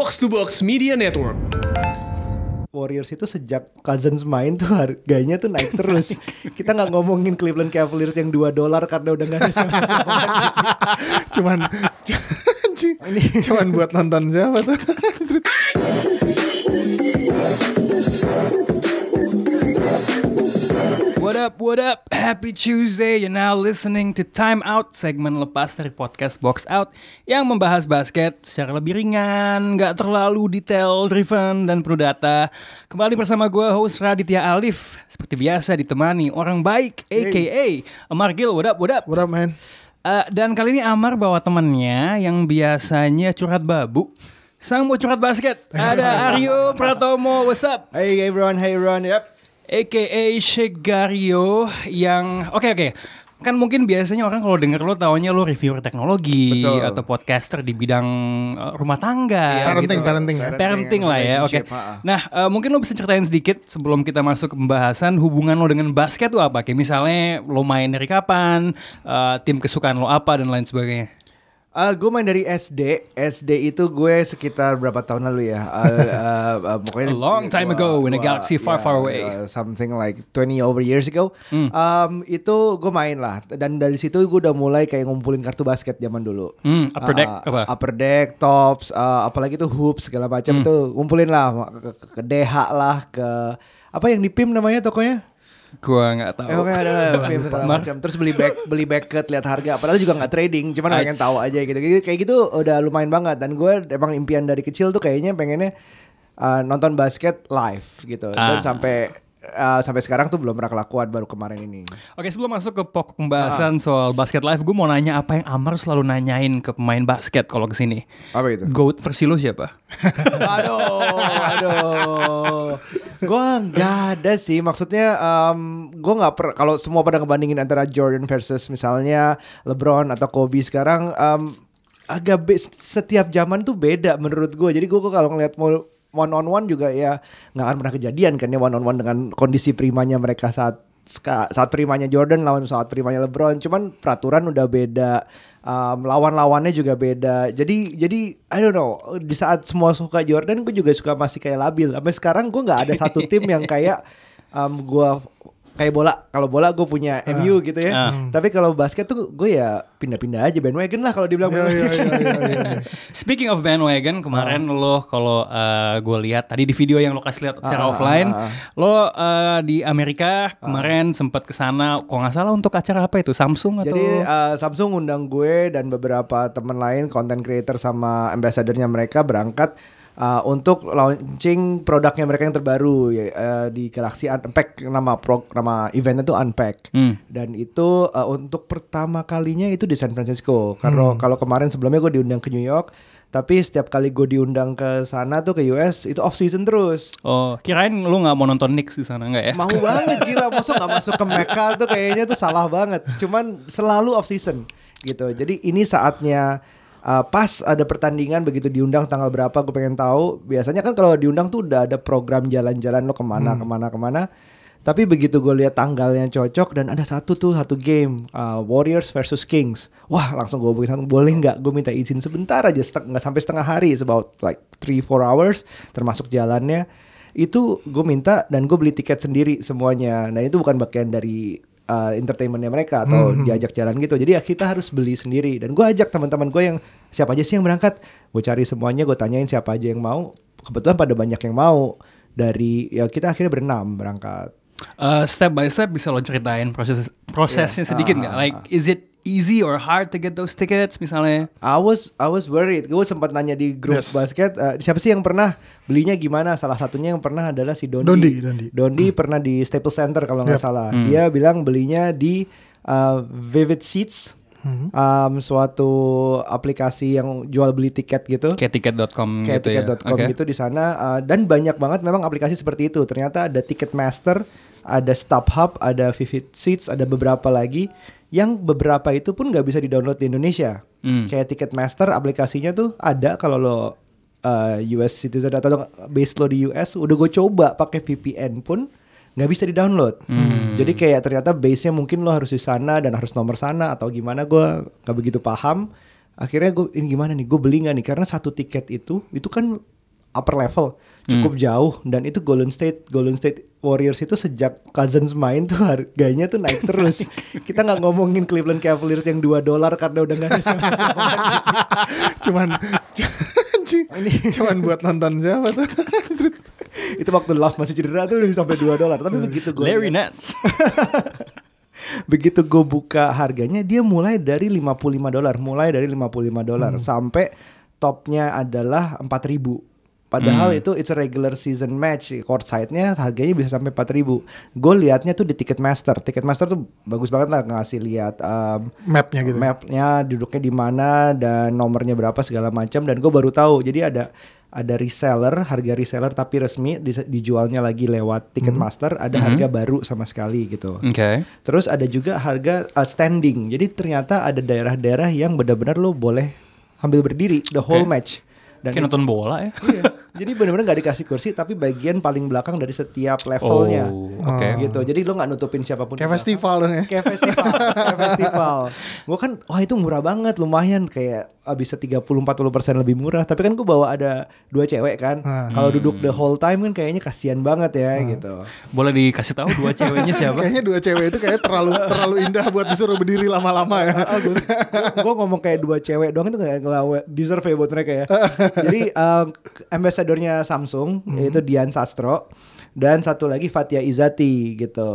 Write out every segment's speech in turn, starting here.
Box to Box Media Network. Warriors itu sejak Cousins main tuh harganya tuh naik terus. Kita nggak ngomongin Cleveland Cavaliers yang 2 dolar karena udah nggak ada cuman anjing, cuman buat nonton siapa tuh up, what up? Happy Tuesday. You're now listening to Time Out, segmen lepas dari podcast Box Out yang membahas basket secara lebih ringan, nggak terlalu detail driven dan penuh data. Kembali bersama gue host Raditya Alif, seperti biasa ditemani orang baik, aka Amar Gil. What up, what up? What up man? Eh, dan kali ini Amar bawa temennya yang biasanya curhat babu. Sang mau curhat basket. Ada Aryo Pratomo. What's up? Hey everyone, hey everyone, yep. AKA Shegario yang oke oke kan mungkin biasanya orang kalau denger lo taunya lo reviewer teknologi Betul. atau podcaster di bidang uh, rumah tangga Parenting, gitu. parenting ya. parenting lah ya oke ha-ha. nah uh, mungkin lo bisa ceritain sedikit sebelum kita masuk ke pembahasan hubungan lo dengan basket tuh apa kayak misalnya lo main dari kapan uh, tim kesukaan lo apa dan lain sebagainya Uh, gue main dari SD. SD itu gue sekitar berapa tahun lalu ya? Uh, uh, uh, pokoknya A long time ago in a galaxy far, yeah, far away. uh, something like 20 over years ago. Um, itu gue main lah. Dan dari situ gue udah mulai kayak ngumpulin kartu basket zaman dulu. Hmm, upper deck Uh, apa? Upper deck, tops, uh, apalagi tuh hoops segala macam Hmm. itu ngumpulin lah ke, ke, ke DH lah ke apa yang di PIM namanya tokonya? Gua nggak tahu Eh, oke ada Mar- macam. Terus beli back beli backet lihat harga. Padahal juga nggak trading, cuman pengen tahu aja gitu. Gitu- Kayak gitu udah lumayan banget. Dan gue emang impian dari kecil tuh kayaknya pengennya uh, nonton basket live gitu. Dan Ah. sampai uh, sampai sekarang tuh belum pernah kelakuan baru kemarin ini. Oke sebelum masuk ke pokok pembahasan soal basket live, gue mau nanya apa yang Amar selalu nanyain ke pemain basket kalau ke sini. Apa itu? Goat versi lo siapa? aduh, aduh. Gue nggak ada sih. Maksudnya um, gue nggak per kalau semua pada ngebandingin antara Jordan versus misalnya LeBron atau Kobe sekarang um, agak setiap zaman tuh beda menurut gue. Jadi gue kalau ngeliat mau one on one juga ya nggak akan pernah kejadian kan ya one on one dengan kondisi primanya mereka saat saat primanya Jordan lawan saat primanya LeBron. Cuman peraturan udah beda. Um, lawan-lawannya juga beda. Jadi jadi I don't know. Di saat semua suka Jordan, gue juga suka masih kayak labil. Sampai sekarang gue nggak ada satu tim yang kayak um, gue kayak bola. Kalau bola gue punya MU gitu ya. Ah. Tapi kalau basket tuh gue ya pindah-pindah aja bandwagon lah kalau dibilang Iya, iya, bandwagon. iya, iya, iya. Speaking of bandwagon, kemarin lo kalau gue lihat tadi di video yang lo kasih lihat secara Ah, offline, ah, ah. lo eh, di Amerika kemarin sempat ke sana, kalau nggak salah untuk acara apa itu Samsung atau? Jadi uh, Samsung undang gue dan beberapa teman lain content creator sama ambassadornya mereka berangkat uh, untuk launching produknya mereka yang terbaru ya, uh, di Galaxy Unpack nama pro, nama eventnya tuh Unpack Hmm. dan itu uh, untuk pertama kalinya itu di San Francisco. Kalau kalau kemarin sebelumnya gue diundang ke New York, tapi setiap kali gue diundang ke sana tuh ke US itu off season terus. Oh, kirain lo nggak mau nonton Knicks di sana nggak ya? Mau banget gila, masuk nggak masuk ke Mecca tuh kayaknya tuh salah banget. Cuman selalu off season gitu. Jadi ini saatnya uh, pas ada pertandingan begitu diundang tanggal berapa gue pengen tahu. Biasanya kan kalau diundang tuh udah ada program jalan-jalan lo ke mana ke mana ke mana. Tapi begitu gue lihat tanggalnya cocok dan ada satu tuh satu game uh, Warriors versus Kings. Wah langsung gue bilang boleh nggak gue minta izin sebentar aja seteng- nggak sampai setengah hari, it's about like 3-4 hours termasuk jalannya itu gue minta dan gue beli tiket sendiri semuanya. Nah itu bukan bagian dari uh, entertainmentnya mereka atau diajak jalan gitu. Jadi ya kita harus beli sendiri. Dan gue ajak teman-teman gue yang siapa aja sih yang berangkat. Gue cari semuanya, gue tanyain siapa aja yang mau. Kebetulan pada banyak yang mau. Dari ya kita akhirnya berenam berangkat. Eh, step by step bisa lo ceritain proses prosesnya Yeah. sedikit Ah, nggak? ah, Like is it easy or hard to get those tickets misalnya? I was I was worried. Gue sempat nanya di grup Yes. basket, eh, siapa sih yang pernah belinya gimana? Salah satunya yang pernah adalah si Dondi. Dondi, Dondi. Dondi pernah di Staples Center kalau nggak Yep. salah. Dia bilang belinya di uh, Vivid Seats, um, suatu aplikasi yang jual beli tiket gitu. Kayak tiket.com Kayak gitu ya? tiket.com Oke. gitu di sana uh, dan banyak banget memang aplikasi seperti itu. Ternyata ada Ticketmaster, ada StubHub, ada Vivid Seats, ada beberapa lagi yang beberapa itu pun nggak bisa di-download di Indonesia. Hmm. Kayak Ticketmaster aplikasinya tuh ada kalau lo uh, US citizen atau base lo di US udah gue coba pakai VPN pun nggak bisa di-download. Jadi kayak ternyata base-nya mungkin lo harus di sana dan harus nomor sana atau gimana gue nggak begitu paham. akhirnya gue ini gimana nih gue beli nggak nih karena satu tiket itu itu kan upper level cukup jauh. Dan itu Golden State Golden State Warriors itu sejak Cousins main tuh harganya tuh naik terus. Kita nggak ngomongin Cleveland Cavaliers yang 2 dolar karena udah nggak ada sama-sama cuman cuman buat nonton siapa tuh? itu waktu Love masih cedera tuh udah sampai 2 dolar tapi begitu gue Larry Nance. begitu gue buka harganya dia mulai dari 55 dolar mulai dari 55 dolar sampai topnya adalah 4000 Padahal itu it's a regular season match courtside-nya harganya bisa sampai 4000 Gue liatnya tuh di Ticketmaster. Ticketmaster tuh bagus banget lah ngasih lihat um, Mapnya gitu. mapnya duduknya di mana dan nomornya berapa segala macam dan gue baru tahu jadi ada ada reseller harga reseller tapi resmi di- dijualnya lagi lewat Ticketmaster ada harga baru sama sekali gitu. Oke. Terus ada juga harga uh, standing. Jadi ternyata ada daerah-daerah yang benar-benar lo boleh ambil berdiri the whole Oke. match. Dan Kayak nonton bola ya. Iya. Jadi benar-benar nggak dikasih kursi tapi bagian paling belakang dari setiap levelnya. Oh, oke. Gitu. Jadi lo nggak nutupin siapa pun. Kayak festival dong ya. kayak festival kayak festival gue kan wah itu murah banget lumayan kayak ah, bisa 30-40% lebih murah tapi kan gue bawa ada dua cewek kan Ah. kalau duduk the whole time kan kayaknya kasihan banget ya gitu Boleh dikasih tahu dua ceweknya siapa? Kayaknya dua cewek itu kayak terlalu terlalu indah buat disuruh berdiri lama-lama ya. gue ngomong kayak dua cewek doang itu gak ngelawan deserve ya buat mereka ya jadi um, ambasadornya Samsung yaitu Dian Sastro dan satu lagi Fatia Izati gitu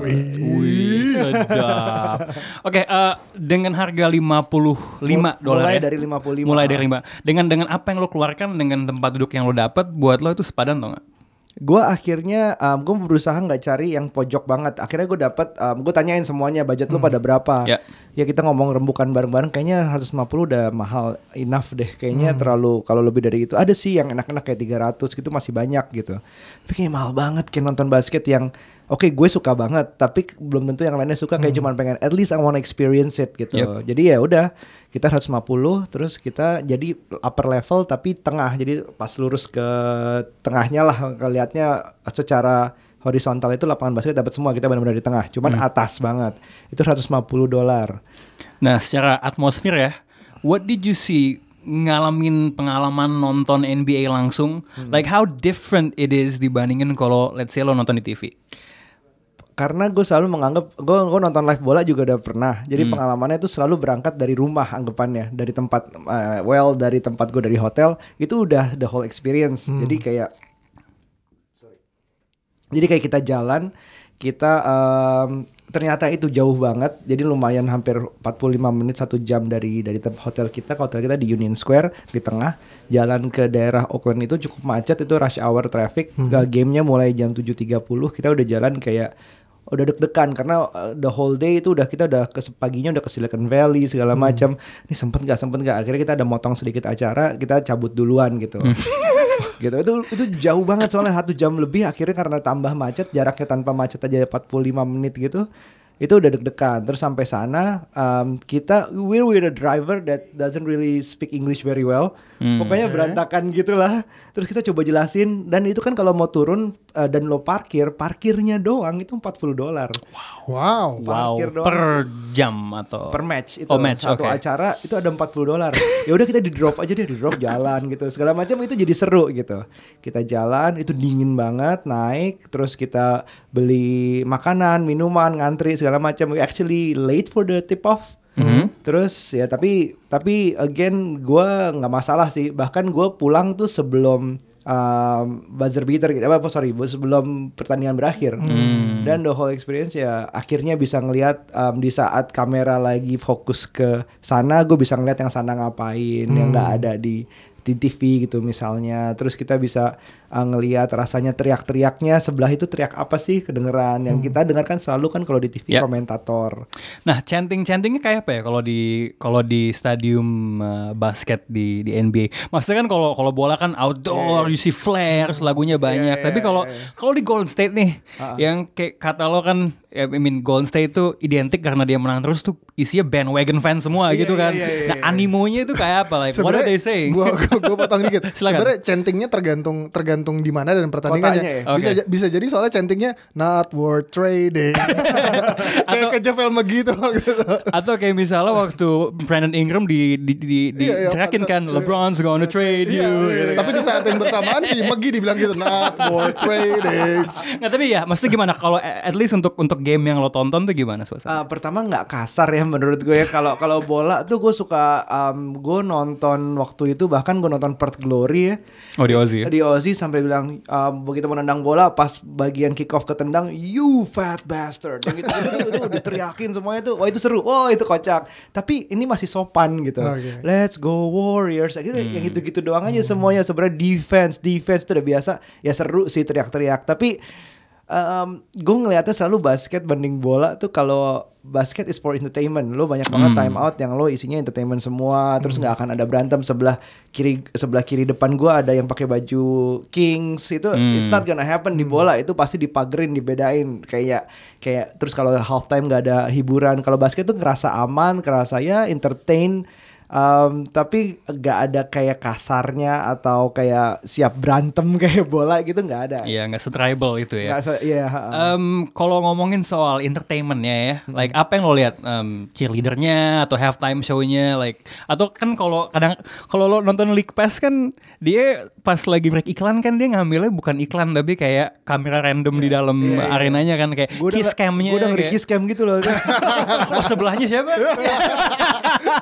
Wih, sedap. Oke, eh, dengan harga 55 dolar mulai ya? dari 55 Mulai dari 5. Dengan dengan apa yang lo keluarkan dengan tempat duduk yang lo dapat buat lo itu sepadan tau gak? Gue akhirnya um, gue berusaha nggak cari yang pojok banget. Akhirnya gue dapat um, gue tanyain semuanya budget lu pada berapa. Ya. Ya kita ngomong rembukan bareng-bareng kayaknya 150 udah mahal enough deh. Kayaknya terlalu kalau lebih dari itu ada sih yang enak-enak kayak 300 gitu masih banyak gitu. Tapi kayak mahal banget kayak nonton basket yang Oke gue suka banget tapi belum tentu yang lainnya suka kayak cuman pengen at least I wanna experience it gitu. Yep. Jadi ya udah kita 150 terus kita jadi upper level tapi tengah. Jadi pas lurus ke tengahnya lah kelihatnya secara horizontal itu lapangan basket dapat semua kita benar-benar di tengah. Cuman atas banget. Itu 150 dolar. Nah, secara atmosfer ya, what did you see ngalamin pengalaman nonton NBA langsung? Like how different it is dibandingin kalau let's say lo nonton di TV. Karena gue selalu menganggap gue gue nonton live bola juga udah pernah. Jadi pengalamannya itu selalu berangkat dari rumah anggapannya, dari tempat eh, well dari tempat gue dari hotel itu udah the whole experience. Jadi kayak Jadi kayak kita jalan, kita em, ternyata itu jauh banget. Jadi lumayan hampir 45 menit satu jam dari dari hotel kita. Ke hotel kita di Union Square di tengah. Jalan ke daerah Oakland itu cukup macet itu rush hour traffic. Gak gamenya mulai jam 7.30 kita udah jalan kayak udah deg-degan karena uh, the whole day itu udah kita udah ke paginya udah ke Silicon Valley segala macam. Ini sempet nggak sempet nggak? Akhirnya kita ada motong sedikit acara kita cabut duluan gitu. gitu. Itu itu jauh banget soalnya satu jam lebih akhirnya karena tambah macet jaraknya tanpa macet aja 45 menit gitu itu udah deg-degan. Terus sampai sana um, kita we're with a driver that doesn't really speak English very well. Pokoknya berantakan gitulah. Terus kita coba jelasin dan itu kan kalau mau turun uh, dan lo parkir parkirnya doang itu 40 dolar. Wow. Wow, Parkir doang. per jam atau per match itu. Oh, match, satu oke. acara itu ada 40 dolar. Ya udah kita di drop aja deh di drop jalan gitu. Segala macam itu jadi seru gitu. Kita jalan itu dingin banget naik terus kita beli makanan minuman ngantri segala macam. We actually late for the tip off. Terus ya tapi tapi again gua nggak masalah sih. Bahkan gua pulang tuh sebelum um, buzzer beater gitu. Apa sorry sebelum pertandingan berakhir. Dan the whole experience ya akhirnya bisa ngelihat um, di saat kamera lagi fokus ke sana gue bisa ngeliat yang sana ngapain yang nggak ada di di TV gitu misalnya. Terus kita bisa uh, ngelihat rasanya teriak-teriaknya sebelah itu teriak apa sih kedengeran yang kita dengarkan selalu kan kalau di TV Ya. komentator Nah, chanting-chantingnya kayak apa ya kalau di kalau di stadium uh, basket di di NBA? Maksudnya kan kalau kalau bola kan outdoor, you see flares, lagunya banyak. Tapi kalau kalau di Golden State nih, yang kayak kata lo kan I mean Golden State itu identik karena dia menang terus tuh isinya bandwagon fans semua Iya, gitu kan. iya, iya, nah iya. animonya itu kayak apa? Like what are they saying? Gua, gua, gua potong dikit. Sebenarnya chantingnya tergantung tergantung di mana dan pertandingannya. Ya? Bisa Oke. ja- bisa jadi soalnya chantingnya not worth trading. Kayak ke Jeff Elma gitu. gitu. Atau kayak misalnya waktu Brandon Ingram di di di, di Iya, iya, teriakin kan LeBron's gonna trade you. Iya, gitu. Tapi di saat yang bersamaan si Megi dibilang gitu not worth trading. Nggak tapi ya, maksudnya gimana kalau at least untuk untuk game yang lo tonton tuh gimana suasana? Uh, pertama nggak kasar ya menurut gue ya kalau kalau bola tuh gue suka um, gue nonton waktu itu bahkan gue nonton Perth Glory ya Oh di Aussie. ya? di Aussie sampai bilang um, begitu mau nendang bola pas bagian kick off ketendang you fat bastard. Yang gitu, gitu, gitu, itu diteriakin semuanya tuh. Wah itu seru. Wah itu kocak. Tapi ini masih sopan gitu. Oke. let's go Warriors. Gitu yang gitu gitu doang aja semuanya. Sebenarnya defense defense itu udah biasa. Ya seru sih teriak-teriak. Tapi um, gue ngeliatnya selalu basket banding bola tuh kalau basket is for entertainment. Lo banyak banget time out yang lo isinya entertainment semua terus nggak akan ada berantem. Sebelah kiri sebelah kiri depan gue ada yang pakai baju Kings. Itu it's not gonna happen di bola. Itu pasti dipagerin dibedain. Kayak kayak terus kalau halftime nggak ada hiburan. Kalau basket tuh ngerasa aman ngerasa ya entertain Um, tapi nggak ada kayak kasarnya atau kayak siap berantem kayak bola gitu nggak ada. Iya nggak setribal itu ya. Se- iya, ha-ha. Em, kalau ngomongin soal entertainmentnya ya, like apa yang lo lihat em, cheerleadernya atau halftime show-nya, like atau kan kalau kadang kalau lo nonton League Pass kan dia pas lagi break iklan kan dia ngambilnya bukan iklan tapi kayak kamera random di dalam arenanya kan kayak Gua kiss cam-nya. gua udah ngeri kayak- kiss cam gitu loh. oh sebelahnya siapa?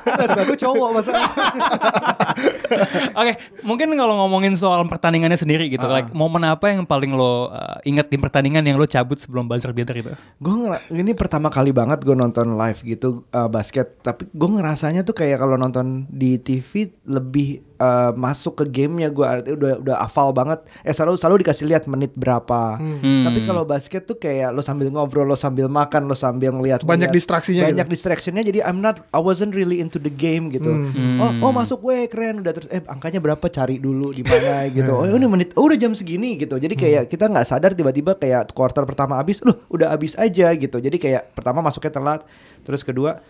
Nggak, sebelah gue cowok masalah. Oke, mungkin kalau ngomongin soal pertandingannya sendiri gitu, like momen apa yang paling lo uh, ingat di pertandingan yang lo cabut sebelum buzzer beater itu? gue ini pertama kali banget gue nonton live gitu uh, basket. Tapi gue ngerasanya tuh kayak kalau nonton di TV lebih uh, masuk ke gamenya gue artinya udah udah hafal banget. Eh selalu selalu dikasih lihat menit berapa. Hmm. Tapi kalau basket tuh kayak lo sambil ngobrol, lo sambil makan, lo sambil ngeliat Banyak distraksinya Banyak gitu. distractionnya. Jadi I'm not I wasn't really into the game gitu. Hmm. Oh oh masuk gue keren udah terus eh angkanya berapa cari dulu di mana gitu. Oh ini menit oh udah jam segini gitu. Jadi kayak Hmm. kita nggak sadar tiba-tiba kayak quarter pertama habis, loh udah habis aja gitu. Jadi kayak pertama masuknya telat, terus kedua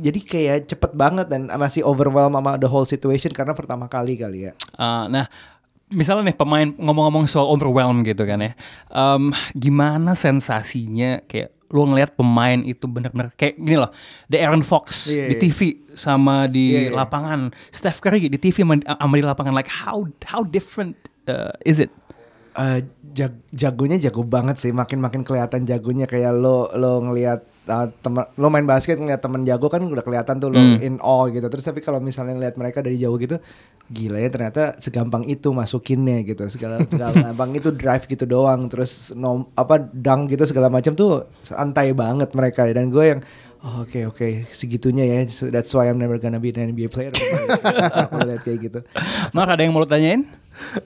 jadi kayak cepet banget dan masih overwhelm sama the whole situation karena pertama kali kali ya. Uh, nah, misalnya nih pemain ngomong-ngomong soal overwhelm gitu kan ya, Em, gimana sensasinya kayak lo ngelihat pemain itu bener-bener kayak gini loh, The Aaron Fox Iya, di iya. TV sama di Iya, iya. lapangan, Steph Curry di TV sama, sama di lapangan, like how how different uh, is it? Eh, jag- jagonya jago banget sih makin makin kelihatan jagonya kayak lo lo ngelihat uh, teman lo main basket ngeliat temen jago kan udah kelihatan tuh lo in awe gitu. Terus tapi kalau misalnya ngeliat mereka dari jauh gitu gila ya ternyata segampang itu masukinnya gitu. Segala segala gampang itu drive gitu doang. Terus nom apa dunk gitu segala macam tuh santai banget mereka dan gue yang oh, oke oke segitunya ya. So that's why I'm never gonna be an NBA player. Aku lihat kayak gitu. Mark ada yang mau lo tanyain?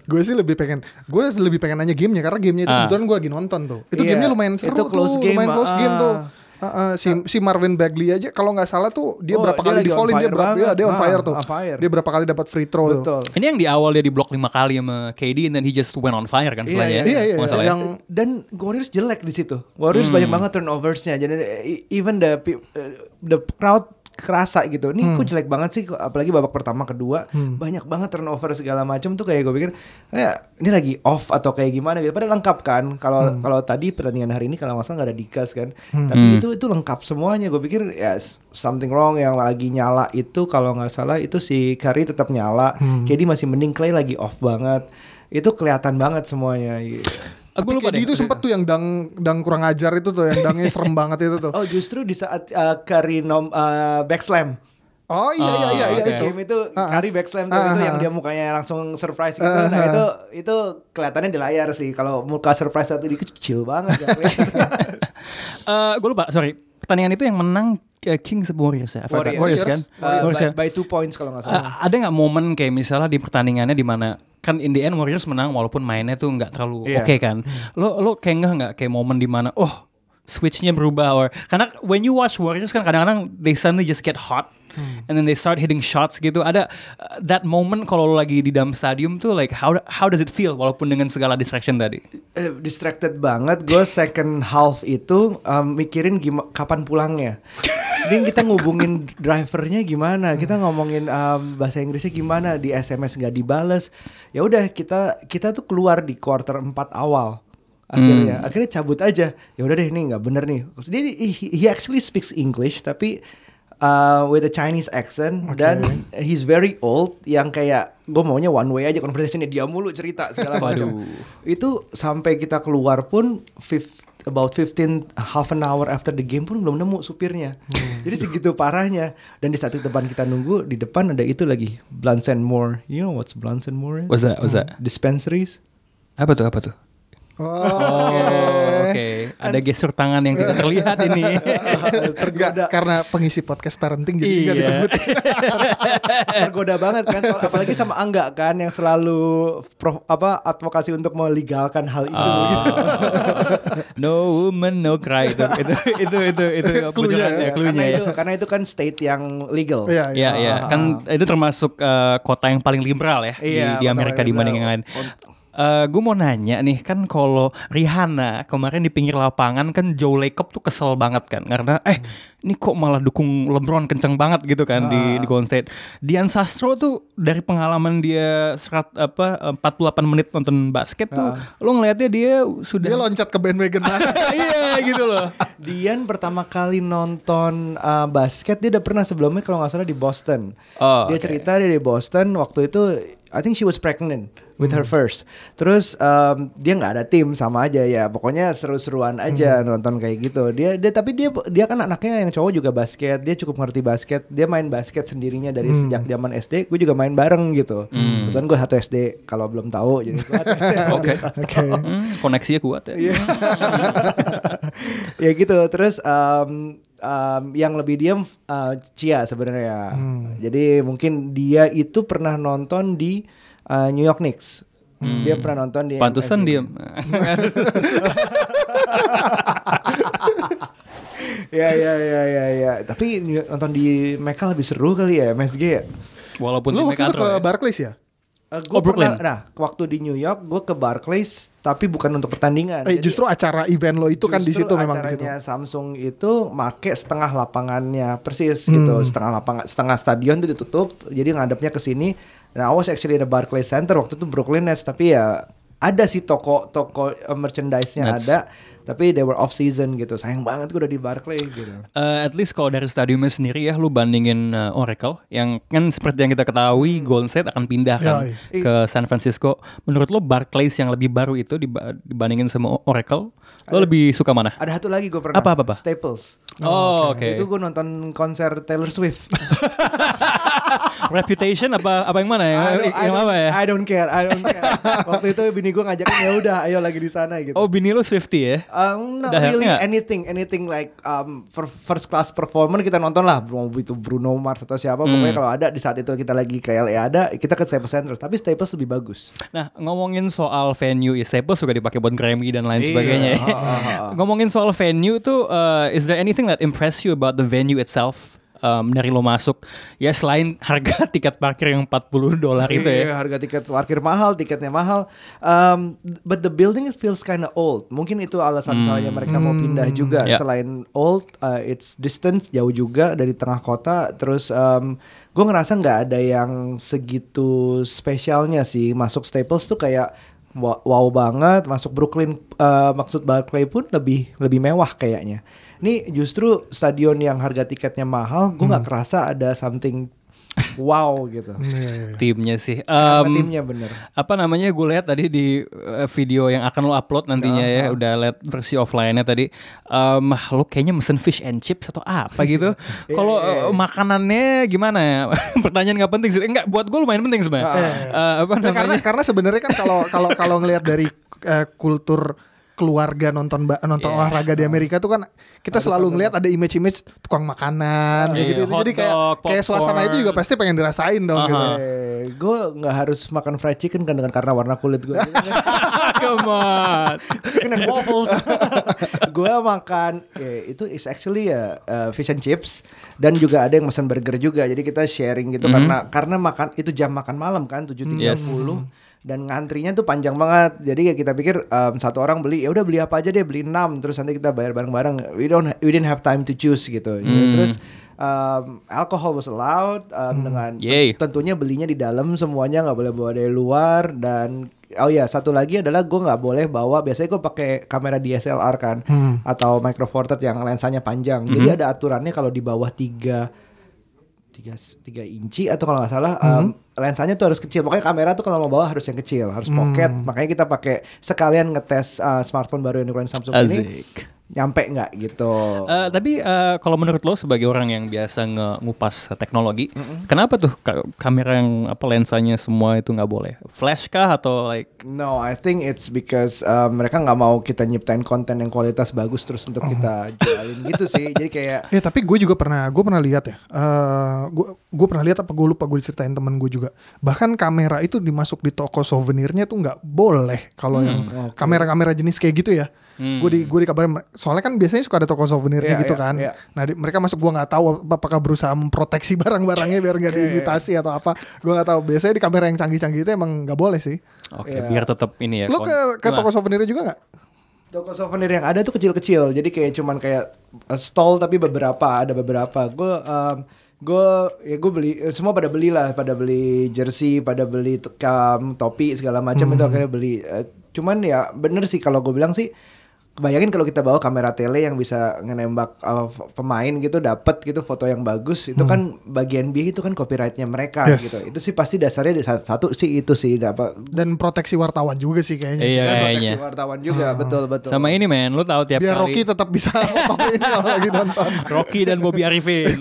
gue sih lebih pengen gue lebih pengen nanya gamenya karena gamenya itu Ah. kebetulan gue lagi nonton tuh. Itu Iya, gamenya lumayan seru itu close tuh game, lumayan close ah. game tuh Ah, ah, si si Marvin Bagley aja kalau nggak salah tuh dia Oh, berapa dia kali di foulin dia berapa ya, dia on Ah, fire tuh on fire. dia berapa kali dapat free throw tuh betul Ini yang di awal dia diblok lima kali sama KD and then he just went on fire kan setelahnya. iya, iya, Nggak salah ya? yang- dan Warriors jelek di situ. Warriors banyak banget turnoversnya. Jadi e- even the uh, the crowd kerasa gitu. Ini kok jelek banget sih apalagi babak pertama kedua banyak banget turnover segala macam tuh kayak gue pikir kayak ini lagi off atau kayak gimana gitu. Padahal lengkap kan. Kalau kalau tadi pertandingan hari ini kalau nggak salah nggak ada dikas kan. Tapi itu itu lengkap semuanya. Gue pikir ya something wrong yang lagi nyala itu kalau nggak salah itu si Curry tetap nyala. KD masih mending Clay lagi off banget. Itu kelihatan banget semuanya. gitu. Aku lupa deh. itu sempet tuh yang dang dang kurang ajar itu tuh yang dangnya serem banget itu tuh Oh justru di saat uh, Curry nom uh, backslam. oh iya iya iya, iya oke. itu Game itu Ah, ah. Curry backslam tuh Ah, itu yang dia mukanya langsung surprise gitu. Ah, Nah ah. itu itu kelihatannya di layar sih. Kalau muka surprise satu di kecil banget. gak kelihatan. Eh, gue lupa, sorry. Pertandingan itu yang menang uh, Kings Warriors ya? Warriors. Warriors kan? Uh, Warriors ya? by, by two points kalau nggak Uh, salah. ada nggak momen kayak misalnya di pertandingannya di mana kan in the end Warriors menang walaupun mainnya tuh nggak terlalu Iya. oke kan? Lo lo kayak nggak nggak kayak momen di mana oh switchnya berubah or karena when you watch Warriors kan kadang-kadang they suddenly just get hot and then they start hitting shots gitu. Ada uh, that moment kalau lo lagi di dalam stadium tuh like how how does it feel walaupun dengan segala distraction tadi? Eh, distracted banget. Gue second half itu um, mikirin gimana kapan pulangnya. Jadi kita ngubungin drivernya gimana? Kita ngomongin um, bahasa Inggrisnya gimana? Di SMS nggak dibales. Ya udah kita kita tuh keluar di quarter 4 awal akhirnya akhirnya cabut aja. Ya udah deh ini nggak bener nih. Dia he, he actually speaks English tapi uh, with a Chinese accent. Dan he's very old yang kayak gue maunya one way aja conversationnya. Dia mulu cerita segala macam. Itu sampai kita keluar pun fif- about 15 half an hour after the game pun belum nemu supirnya. Jadi segitu parahnya. Dan di saat di depan kita nunggu di depan ada itu lagi Blunts and More you know what's Blunts and More is? what's that? What's that? Dispensaries? Apa tuh? Apa tuh Oh, Oh, oke. Ada gestur tangan yang tidak terlihat ini. Tergoda karena pengisi podcast parenting jadi nggak Iya. disebut. tergoda banget kan apalagi sama Angga kan yang selalu pro, apa advokasi untuk melegalkan hal itu Ah. gitu. no woman no cry itu itu itu itu itu beneran ya, cluenya karena ya. itu karena itu kan state yang legal. Iya, Iya, iya. Kan itu termasuk eh, kota yang paling liberal ya di, Iya, di kota Amerika dibanding yang lain. Gue mau nanya nih kan kalau Rihanna kemarin di pinggir lapangan kan Joe Lacob tuh kesel banget kan karena eh ini kok malah dukung LeBron kenceng banget gitu kan di di Golden State. Dian Sastro tuh dari pengalaman dia serat apa eh, 48 menit nonton basket tuh lo ngelihatnya dia sudah Dia loncat ke bandwagon iya gitu loh. Dian pertama kali nonton uh, basket dia udah pernah sebelumnya kalau nggak salah di Boston. Oh, dia oke. cerita dia di Boston waktu itu I think she was pregnant with her first. Terus um, dia nggak ada tim sama aja ya. Pokoknya seru-seruan aja nonton kayak gitu. Dia dia tapi dia dia kan anaknya yang cowok juga basket. Dia cukup ngerti basket. Dia main basket sendirinya dari sejak zaman SD. Gue juga main bareng gitu. Kebetulan gue satu SD kalau belum tahu jadi. Oke. Oke. Hmm, koneksinya kuat ya. ya gitu terus um, um, yang lebih diam uh, Cia sebenarnya jadi mungkin dia itu pernah nonton di uh, New York Knicks dia pernah nonton di Pantesan MSG. diem. ya ya ya ya ya tapi nonton di Mecca lebih seru kali ya MSG ya Walaupun Lu waktu itu Mekantro ke ya. Barclays ya? Uh, gua Oh, Brooklyn. pernah- nah waktu di New York gue ke Barclays tapi bukan untuk pertandingan Eh, Jadi- justru acara event lo itu kan di situ memang di situ. acaranya Samsung itu make setengah lapangannya persis gitu, Hmm. setengah lapangan, setengah stadion itu ditutup, jadi ngadepnya ke sini. Nah, I was actually in the Barclays Center waktu itu Brooklyn Nets, tapi ya ada sih toko toko uh, merchandise-nya Nets. ada, tapi they were off season gitu. Sayang banget gue udah di Barclays gitu. Eh, at least kalau dari stadiumnya sendiri ya lu bandingin eh, Oracle yang kan seperti yang kita ketahui Golden State akan pindah kan Ya, ke San Francisco. Menurut lo Barclays yang lebih baru itu diba- dibandingin sama Oracle, lo lebih suka mana? Ada satu lagi gue pernah. Apa, apa, apa? Staples. Oh, oke. Itu gue nonton konser Taylor Swift. Reputation apa apa yang mana ya? I don't, I yang don't- apa ya? I don't care, I don't care. Waktu itu bini gue ngajakin ya udah, ayo lagi di sana gitu. Oh, bini lo Swifty ya? Um, not Dahil really anything, anything like um, for first class performance kita nonton lah, mau itu Bruno Mars atau siapa, Hmm. pokoknya kalau ada di saat itu kita lagi ke LA ada, kita ke Staples Center, tapi Staples lebih bagus. Nah, ngomongin soal venue, ya Staples juga dipakai buat Grammy dan lain Iya, sebagainya. ya. ngomongin soal venue tuh, uh, is there anything that impress you about the venue itself? Um, dari lo masuk, ya selain harga tiket parkir yang 40 dolar itu Iya, ya. harga tiket parkir mahal, tiketnya mahal. Um, but the building feels kind of old. Mungkin itu alasan misalnya mereka mau pindah juga. Ya. Selain old, uh, it's distance jauh juga dari tengah kota. Terus um, gue ngerasa nggak ada yang segitu spesialnya sih. Masuk Staples tuh kayak wow banget. Masuk Brooklyn, uh, maksud Barclay pun lebih lebih mewah kayaknya. Ini justru stadion yang harga tiketnya mahal, gue nggak kerasa ada something wow gitu. Timnya sih. Karena Um, timnya bener. apa namanya gue lihat tadi di uh, video yang akan lo upload nantinya ya udah lihat versi offline-nya tadi. Um, lo kayaknya mesen fish and chips atau apa gitu. Kalau uh, makanannya gimana ya? Pertanyaan nggak penting sih. Enggak buat gue lumayan penting sebenarnya Uh, apa Nah, karena namanya? karena sebenarnya kan kalau kalau kalau ngelihat dari eh, kultur keluarga nonton nonton Yeah. olahraga di Amerika tuh kan kita selalu ngelihat ada image-image tukang makanan kayak Iya, gitu. Jadi kayak hotdog, kayak suasana itu juga pasti pengen dirasain dong Aha. gitu. Eh, gue nggak harus makan fried chicken kan dengan karena warna kulit gue. Come on. chicken and waffles. gue makan ya, itu is actually ya uh, fish and chips dan juga ada yang pesan burger juga. Jadi kita sharing gitu karena karena makan itu jam makan malam kan 7.30 Yes. Dan ngantrinya tuh panjang banget. Jadi ya kita pikir um, satu orang beli ya udah beli apa aja deh beli 6 terus nanti kita bayar bareng-bareng. We don't we didn't have time to choose gitu. Ya, terus um, alcohol was allowed um, dengan Yay. tentunya belinya di dalam semuanya nggak boleh bawa dari luar dan oh ya satu lagi adalah gue nggak boleh bawa biasanya gue pakai kamera DSLR kan atau micro four third yang lensanya panjang jadi ada aturannya kalau di bawah tiga tiga tiga inci atau kalau nggak salah um, lensanya tuh harus kecil. Pokoknya kamera tuh kalau mau bawa harus yang kecil harus pocket. Makanya kita pakai sekalian ngetes uh, smartphone baru yang dikeluarin Samsung ini. Asik. Nyampe nggak gitu Eh, tapi eh, kalau menurut lo sebagai orang yang biasa nge- ngupas teknologi, kenapa tuh ka- kamera yang apa lensanya semua itu nggak boleh? Flash kah atau like No, I think it's because uh, mereka nggak mau kita nyiptain konten yang kualitas bagus terus untuk kita jualin gitu sih. Jadi kayak Ya tapi gue juga pernah, gue pernah lihat ya. eh gue gue pernah lihat apa gue lupa gue diceritain temen gue juga. Bahkan kamera itu dimasuk di toko souvenirnya tuh nggak boleh kalau yang kamera-kamera jenis kayak gitu ya. Gue di gue dikabarin soalnya kan biasanya suka ada toko souvenirnya Iya, gitu iya, kan. iya. Nah di- mereka masuk gue nggak tahu ap- apakah berusaha memproteksi barang-barangnya biar nggak diimitasi atau apa. Gue nggak tahu. Biasanya di kamera yang canggih-canggih itu emang nggak boleh sih. oke Iya. biar tetap ini ya. Lo ke ke toko souvenirnya juga nggak? toko souvenir yang ada tuh kecil-kecil. Jadi kayak cuman kayak uh, stall tapi beberapa ada beberapa. Gue um, gue ya gue beli eh, semua pada beli lah pada beli jersey pada beli tukam topi segala macam itu akhirnya beli Eh, cuman ya bener sih kalau gue bilang sih Bayangin kalau kita bawa kamera tele yang bisa ngenembak uh, pemain gitu dapat gitu foto yang bagus itu kan bagian NBA itu kan copyrightnya mereka Yes. gitu itu sih pasti dasarnya di satu, satu sih itu sih dapat Dan proteksi wartawan juga sih kayaknya. Iya dan proteksi kayaknya. wartawan juga betul betul Sama ini men, lo tahu tiap Biar kali Rocky tetap bisa kalau lagi nonton. Rocky dan Bobby Arifin.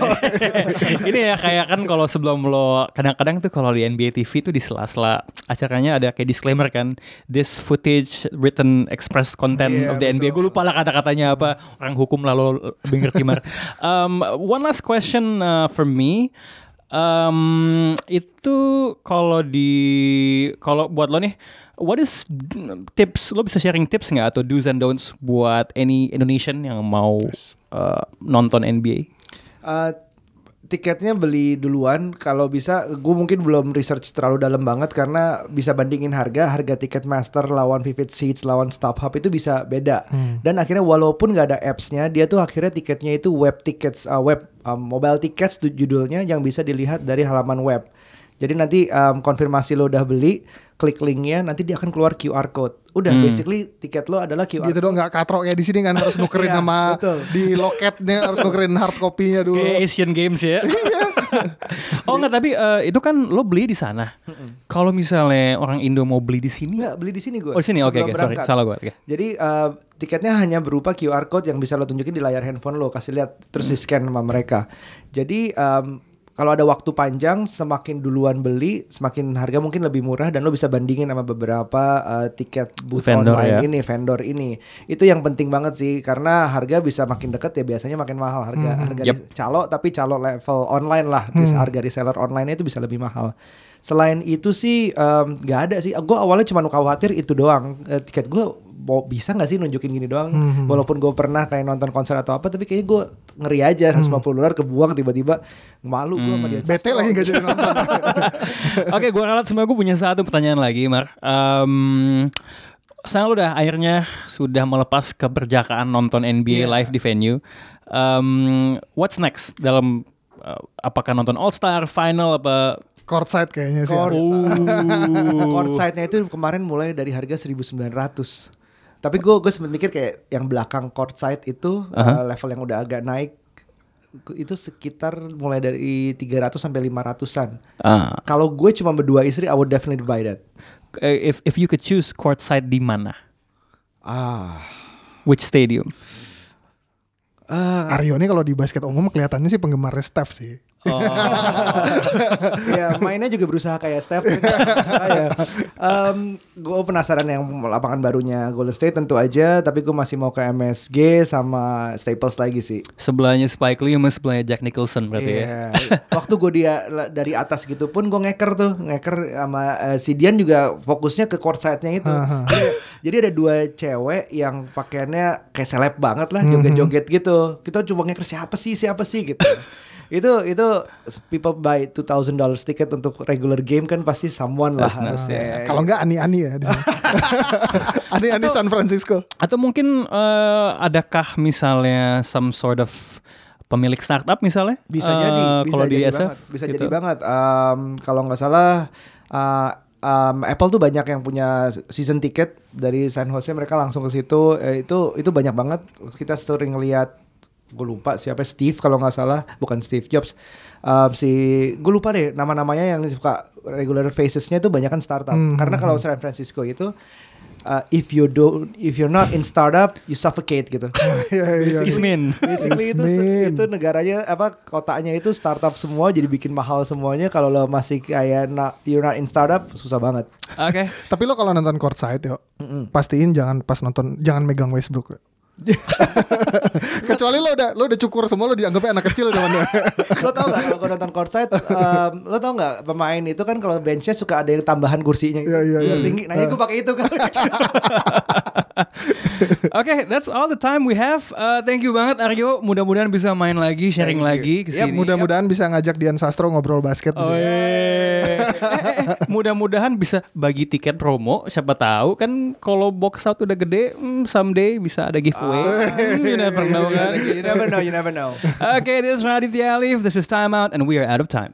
ini ya kayak kan kalau sebelum lo kadang-kadang tuh kalau di NBA TV tuh di sela-sela acaranya ada kayak disclaimer kan, this footage written express content Iya, of the NBA. Gue lupa lah kata-katanya apa. Orang hukum lalu lebih ngerti mar. Um, one last question uh, for me. Um, itu kalau di kalau buat lo nih, what is tips? Lo bisa sharing tips nggak atau do's and don'ts buat any Indonesian yang mau uh, nonton NBA? Uh, tiketnya beli duluan. Kalau bisa gue mungkin belum research terlalu dalam banget karena bisa bandingin harga. Harga tiket master lawan Vivid Seats lawan StubHub itu bisa beda. Dan akhirnya walaupun nggak ada appsnya dia tuh akhirnya tiketnya itu web tickets uh, web um, mobile tickets judulnya yang bisa dilihat dari halaman web jadi nanti um, konfirmasi lo udah beli klik linknya nanti dia akan keluar QR code udah basically tiket lo adalah QR gitu dong nggak katrok kayak di sini kan harus nukerin Iya, sama betul. di loketnya harus nukerin hard copy-nya dulu. Kayak Asian Games ya. oh enggak tapi eh, itu kan lo beli di sana. Kalau misalnya orang Indo mau beli di sini, Nggak, beli di sini gue oh di sini oke oke sorry salah gue. Oke. Jadi uh, tiketnya hanya berupa QR code yang bisa lo tunjukin di layar handphone lo, kasih lihat terus di scan sama mereka. Jadi um, kalau ada waktu panjang, semakin duluan beli, semakin harga mungkin lebih murah dan lo bisa bandingin sama beberapa uh, tiket booth Vendor online ya. ini, vendor ini. Itu yang penting banget sih karena harga bisa makin deket ya biasanya makin mahal harga harga Yep. calo tapi calo level online lah, Terus harga reseller online itu bisa lebih mahal. Selain itu sih nggak ada sih. Gue awalnya cuma khawatir itu doang. Eh, tiket gue mau bisa nggak sih nunjukin gini doang? Walaupun gue pernah kayak nonton konser atau apa, tapi kayaknya gue ngeri aja 150 dolar kebuang tiba-tiba malu gue sama dia. Bete lagi nggak jadi nonton. Oke, gue ralat semua gue punya satu pertanyaan lagi, Mar. Um, sekarang lu udah akhirnya sudah melepas keberjakaan nonton NBA live di venue. Um, what's next dalam uh, apakah nonton All Star final apa? Courtside kayaknya sih. Court- Oh. Courtside-nya itu kemarin mulai dari harga 1900. Tapi gue gue sempat mikir kayak yang belakang courtside itu uh, level yang udah agak naik itu sekitar mulai dari 300 sampai 500-an. Ah, Kalau gue cuma berdua istri, I would definitely buy that. if if you could choose courtside di mana? Ah. Which stadium? Ah, Aryo ini kalau di basket umum kelihatannya sih penggemar Steph sih. Oh. ya mainnya juga berusaha kayak Steph saya um, gue penasaran yang lapangan barunya Golden State tentu aja tapi gue masih mau ke MSG sama Staples lagi sih Sebelahnya Spike Lee sama sebelahnya Jack Nicholson berarti ya. Iya. Waktu gue dia dari atas gitu pun gue ngeker tuh, ngeker sama eh, si Dian juga fokusnya ke court side-nya itu. jadi, jadi ada dua cewek yang pakaiannya kayak seleb banget lah, joget-joget gitu. Kita coba ngeker siapa sih, siapa sih gitu. Itu itu people buy 2000 dollars tiket untuk regular game kan pasti someone lah. Nice, harusnya. Kalau nggak ani-ani ya ani-ani San Francisco. Atau mungkin eh, adakah misalnya some sort of pemilik startup misalnya? bisa Eh, jadi bisa kalau di jadi SF banget. bisa gitu. jadi banget Em, kalau nggak salah uh, em, Apple tuh banyak yang punya season ticket dari San Jose mereka langsung ke situ Eh, itu itu banyak banget kita sering lihat gue lupa siapa Steve kalau nggak salah bukan Steve Jobs Em, si gue lupa deh nama-namanya yang suka regular facesnya itu banyak kan startup karena kalau San Francisco itu uh, if you don't if you're not in startup you suffocate gitu Iya, iya. Ismin. Basically itu Ismin. itu negaranya apa kotanya itu startup semua jadi bikin mahal semuanya kalau lo masih kayak not, you're not in startup susah banget. Oke. Tapi lo kalau nonton courtside yo, pastiin jangan pas nonton jangan megang Westbrook. Kecuali lo udah lo udah cukur semua lo dianggapnya anak kecil zaman lo tau gak kalau gue nonton courtside um, lo tau gak pemain itu kan kalau benchnya suka ada yang tambahan kursinya gitu. Iya, iya, Biar iya. tinggi. Nah, gue pakai itu kan. Oke, that's all the time we have. Uh, thank you banget Aryo. Mudah-mudahan bisa main lagi, sharing lagi ke Ya sini. mudah-mudahan bisa ngajak Dian Sastro ngobrol basket. Oh, sini. eh, eh, eh, mudah-mudahan bisa bagi tiket promo. Siapa tahu kan kalau box out udah gede, hmm, someday bisa ada giveaway. You never know kan. you never know, you never know. Okay, this is Raditya Alif. This is Time Out, and we are out of time.